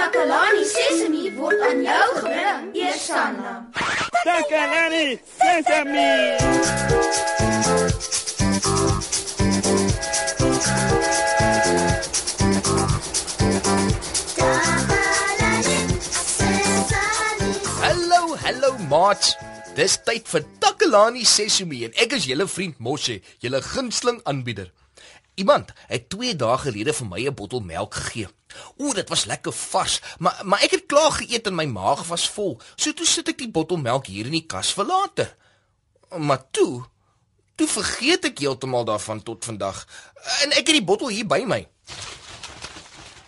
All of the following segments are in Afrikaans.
Takalani Sesemi word aan jou gebring, Eersanna. Takalani Sesemi. Hallo, hallo maats. Dis tyd vir Takalani Sesemi en ek is julle vriend Moshe, julle gunsteling aanbieder. Iemand het 2 dae gelede vir my 'n bottel melk gegee. O, dit was lekker vars, maar maar ek het klaar geëet en my maag was vol. So toe sit ek die bottel melk hier in die kas vir later. Maar toe, toe vergeet ek heeltemal daarvan tot vandag. En ek het die bottel hier by my.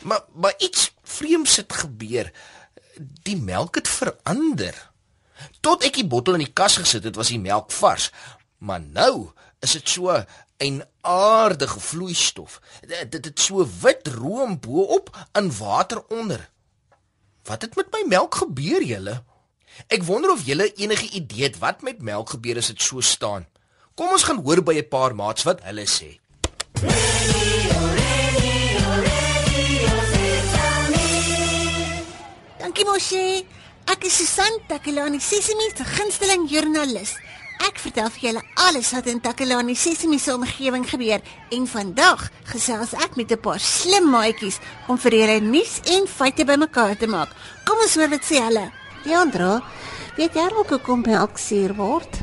Maar maar iets vreemds het gebeur. Die melk het verander. Tot ek die bottel in die kas gesit het, was die melk vars. Maar nou is dit so 'n aardige vloeistof. Dit het so wit room bo-op en water onder. Wat het met my melk gebeur, julle? Ek wonder of julle enige idee het wat met melk gebeur as dit so staan. Kom ons gaan hoor by 'n paar maats wat hulle sê. Dankie Moshe. Ek is Susan Takelani Sesimi se gunsteling joernalis. Ek vertel vir julle alles wat in Takelani Sesimi se omgewing gebeur en vandag gesels ek met 'n paar slim maatjies om vir julle nuus en feite bymekaar te maak. Kom ons hoor wat sê hulle. Leandro, weet jy ook hoe kom melk suur word?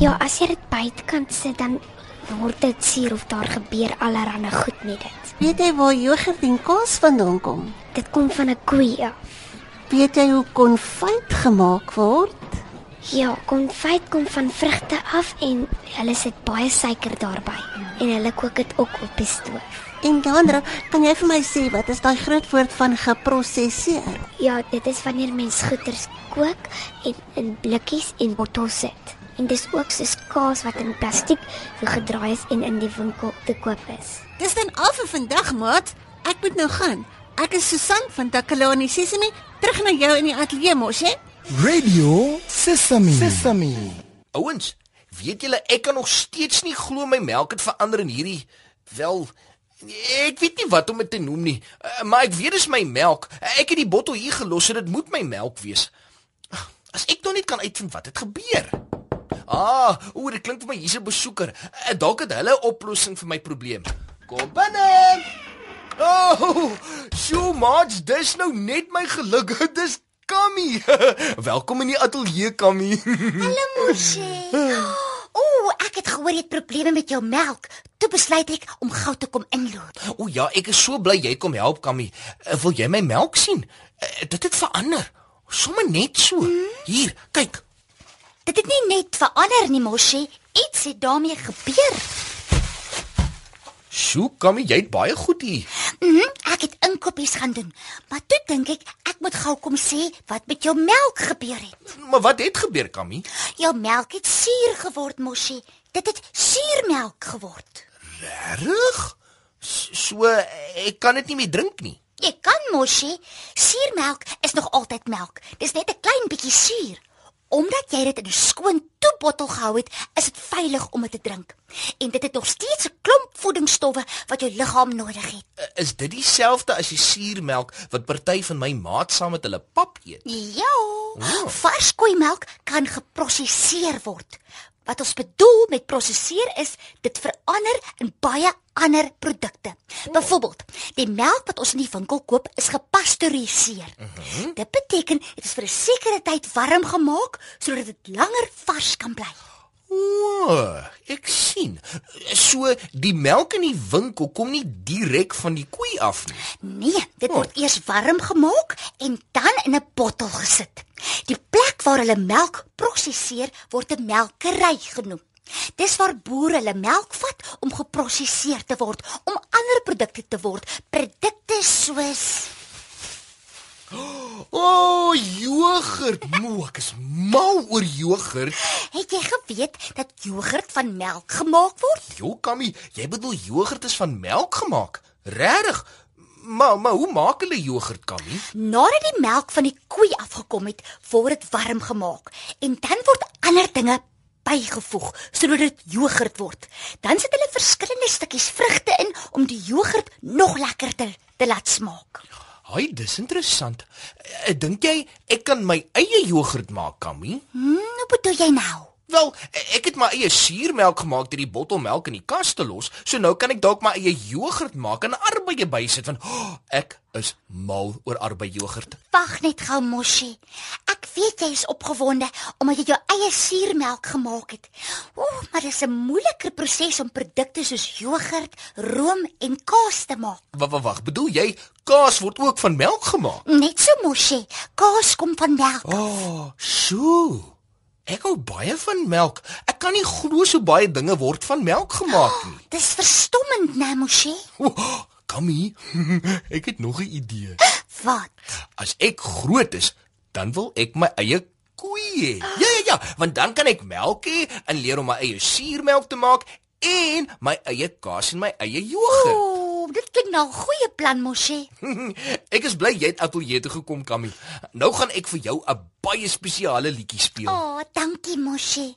Ja, as jy dit buitekant sit dan word dit suur of daar gebeur allerlei goed met dit. Weet jy waar jogurt en kaas vandaan kom? Dit kom van 'n koei af. Weet jy hoe konfyt gemaak word? Ja, konfyt kom van vrugte af en hulle sit baie suiker daarbey en hulle kook dit ook op die stoof. En Leandro, kan jy vir my sê wat is daai groot woord van geprosesseer? Ja, dit is wanneer mens goeders kook en in blikkies en bottels sit. En dis ook soos kaas wat in plastiek gedraai is en in die winkel te koop is. Dis dan al vir vandag, maat. Ek moet nou gaan. Ek is Susan van Takalani Sesimi, terug na jou in die ateljee mos, hè? Radio Sesame. Sesame. Ouens, weet julle ek kan nog steeds nie glo my melk het verander in hierdie wel ek weet nie wat om dit te noem nie, uh, maar ek weet dis my melk. Ek het die bottel hier gelos en dit moet my melk wees. As ek nog net kan uitvind wat het gebeur. Ah, o, dit klink vir my hier's 'n besoeker. Uh, Dalk het hulle 'n oplossing vir my probleem. Kom binne. Oh, sjoe, maats, dis nou net my geluk. Dis Kammy. Welkom in die ateljee, Kammy. Hallo Moshi. Ooh, ek het gehoor jy het probleme met jou melk. Toe besluit ek om gou te kom inloop. O ja, ek is so bly jy kom help, Kammy. Uh, wil jy my melk sien? Uh, dit het verander. Sommige net so. Hmm? Hier, kyk. Dit het nie net verander nie, Moshi. Iets het daarmee gebeur. Sjoe, Kammy, jy het baie goed hier. Mhm, ek het inkopies gaan doen. Maar toe dink ek ek moet gou kom sê wat met jou melk gebeur het. Maar wat het gebeur, Kammy? Jou melk het suur geword, Moshi. Dit het suurmelk geword. Regtig? So ek kan dit nie meer drink nie. Jy kan Moshi, suurmelk is nog altyd melk. Dis net 'n klein bietjie suur. Omdat jy dit in 'n skoon toebottel gehou het, is dit veilig om dit te drink. En dit het nog steeds 'n klomp voedingsstowwe wat jou liggaam nodig het. Uh, Is dit dieselfde as die suurmelk wat party van my maat saam met hulle pap eet? Ja. Vars koeimelk kan geprosesseer word. Wat ons bedoel met prosesseer is dit verander in baie ander produkte. Byvoorbeeld, die melk wat ons in die winkel koop is gepasteuriseer. Dit beteken dit is vir 'n sekere tyd warm gemaak sodat dit langer vars kan bly. O, ek sien. So die melk in die winkel kom nie direk van die koei af nie. Nee, dit word eers warm gemaak en dan in 'n bottel gesit. Die plek waar hulle melk prosesseer word 'n melkery genoem. Dis waar boere hulle melk vat om geprosesseer te word om ander produkte te word, produkte soos O, oh, jogurt. Mo, ek is mal oor jogurt. Het jy geweet dat jogurt van melk gemaak word? Jo, Kammy, jy bedoel jogurt is van melk gemaak? Regtig? Maar maar hoe maak hulle jogurt, Kammy? Nadat die melk van die koei afgekom het, word dit warm gemaak en dan word ander dinge bygevoeg sodat dit jogurt word. Dan sit hulle verskillende stukkies vrugte in om die jogurt nog lekkerder te laat smaak. Haai, dis interessant. Eh, Dink jy ek kan my eie jogurt maak, Kammy? Hmm, wat bedoel jy nou? Wel, eh, ek het my eie suurmelk gemaak deur die bottel melk in die kas te los. So nou kan ek dalk my eie jogurt maak en arbeie bysit van oh, ek is mal oor arbeie jogurt. Wag net gou, Moshi. Ek weet jy is opgewonde omdat jy jou eie suurmelk gemaak het. Ooh, maar dit is 'n moeiliker proses om produkte soos jogurt, room en kaas te maak. Wag, wag. Bedoel jy kaas word ook van melk gemaak? Net so, Moshi. Kaas kom van melk. Oh, sjoe. Ek hou baie van melk. Ek kan nie glo so baie dinge word van melk gemaak nie. Dis verstommend, né, Moshi? Oh, Kammy, ek het nog 'n idee. Wat? As ek groot is, dan wil ek my eie koei hê. Ja ja ja, want dan kan ek melk hê en leer om my eie suurmelk te maak en my eie kaas en my eie jogurt. Ooh, dit klink nou 'n goeie plan, Moshi. ek is bly jy het ateljee toe gekom, Kammy. Nou gaan ek vir jou 'n baie spesiale liedjie speel. O, oh, dankie, Moshi.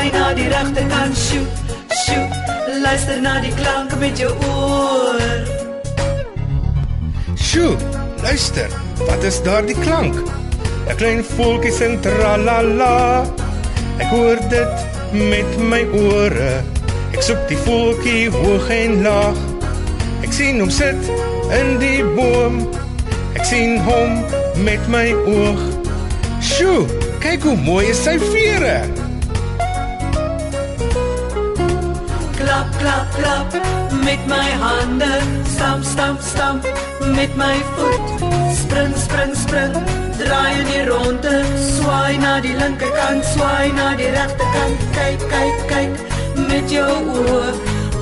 swaai na die regterkant, shoot, shoot, luister na die klank met jou oor. Sjoe, luister, wat is daardie klank? 'n Klein voeltjie sing tralala. Ek hoor dit met my ore. Ek soek die voeltjie hoog en laag. Ek sien hom sit in die boom. Ek sien hom met my oog. Sjoe, kyk hoe mooi is sy vere. Klap, klap, klap, met my hande stamp, stamp, stamp, met my voet spring, spring, spring, draai in die ronde, swaai na die linkerkant, swaai na die regterkant, kyk, kyk, kyk, met jou oë,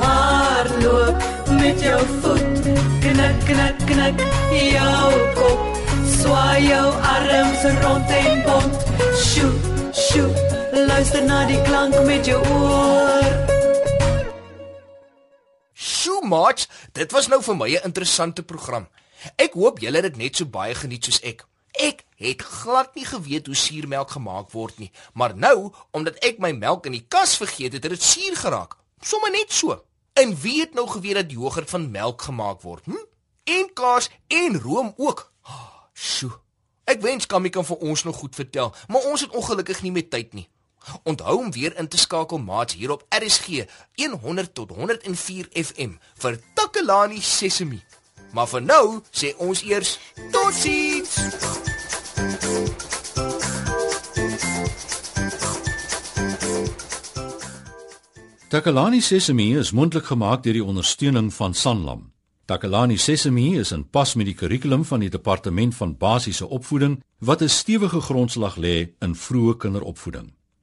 hardloop met jou voet, knik, knik, knik, jou kop, swaai jou arms rond en bont, sjoe, sjoe, luister na die klank met jou oor. Sjoe, maat, dit was nou vir my 'n interessante program. Ek hoop julle het dit net so baie geniet soos ek. Ek het glad nie geweet hoe suurmelk gemaak word nie, maar nou, omdat ek my melk in die kas vergeet het, het dit suur geraak. Sommige net so. En wie het nou geweet dat jogurt van melk gemaak word? Hm? En kaas en room ook. Ah, Sjoe. Ek wens Kammy kan vir ons nog goed vertel, maar ons het ongelukkig nie meer tyd nie. Onthou om weer in te skakel maats hier op RSG 100 tot 104 FM vir Takelani Sesemi. Maar vir nou sê ons eers totsiens. Takalani Sesemi is mondelik gemaak deur die ondersteuning van Sanlam. Takalani Sesemi is in pas met die kurrikulum van die Departement van Basiese Opvoeding wat 'n stewige grondslag lê in vroeë kinderopvoeding.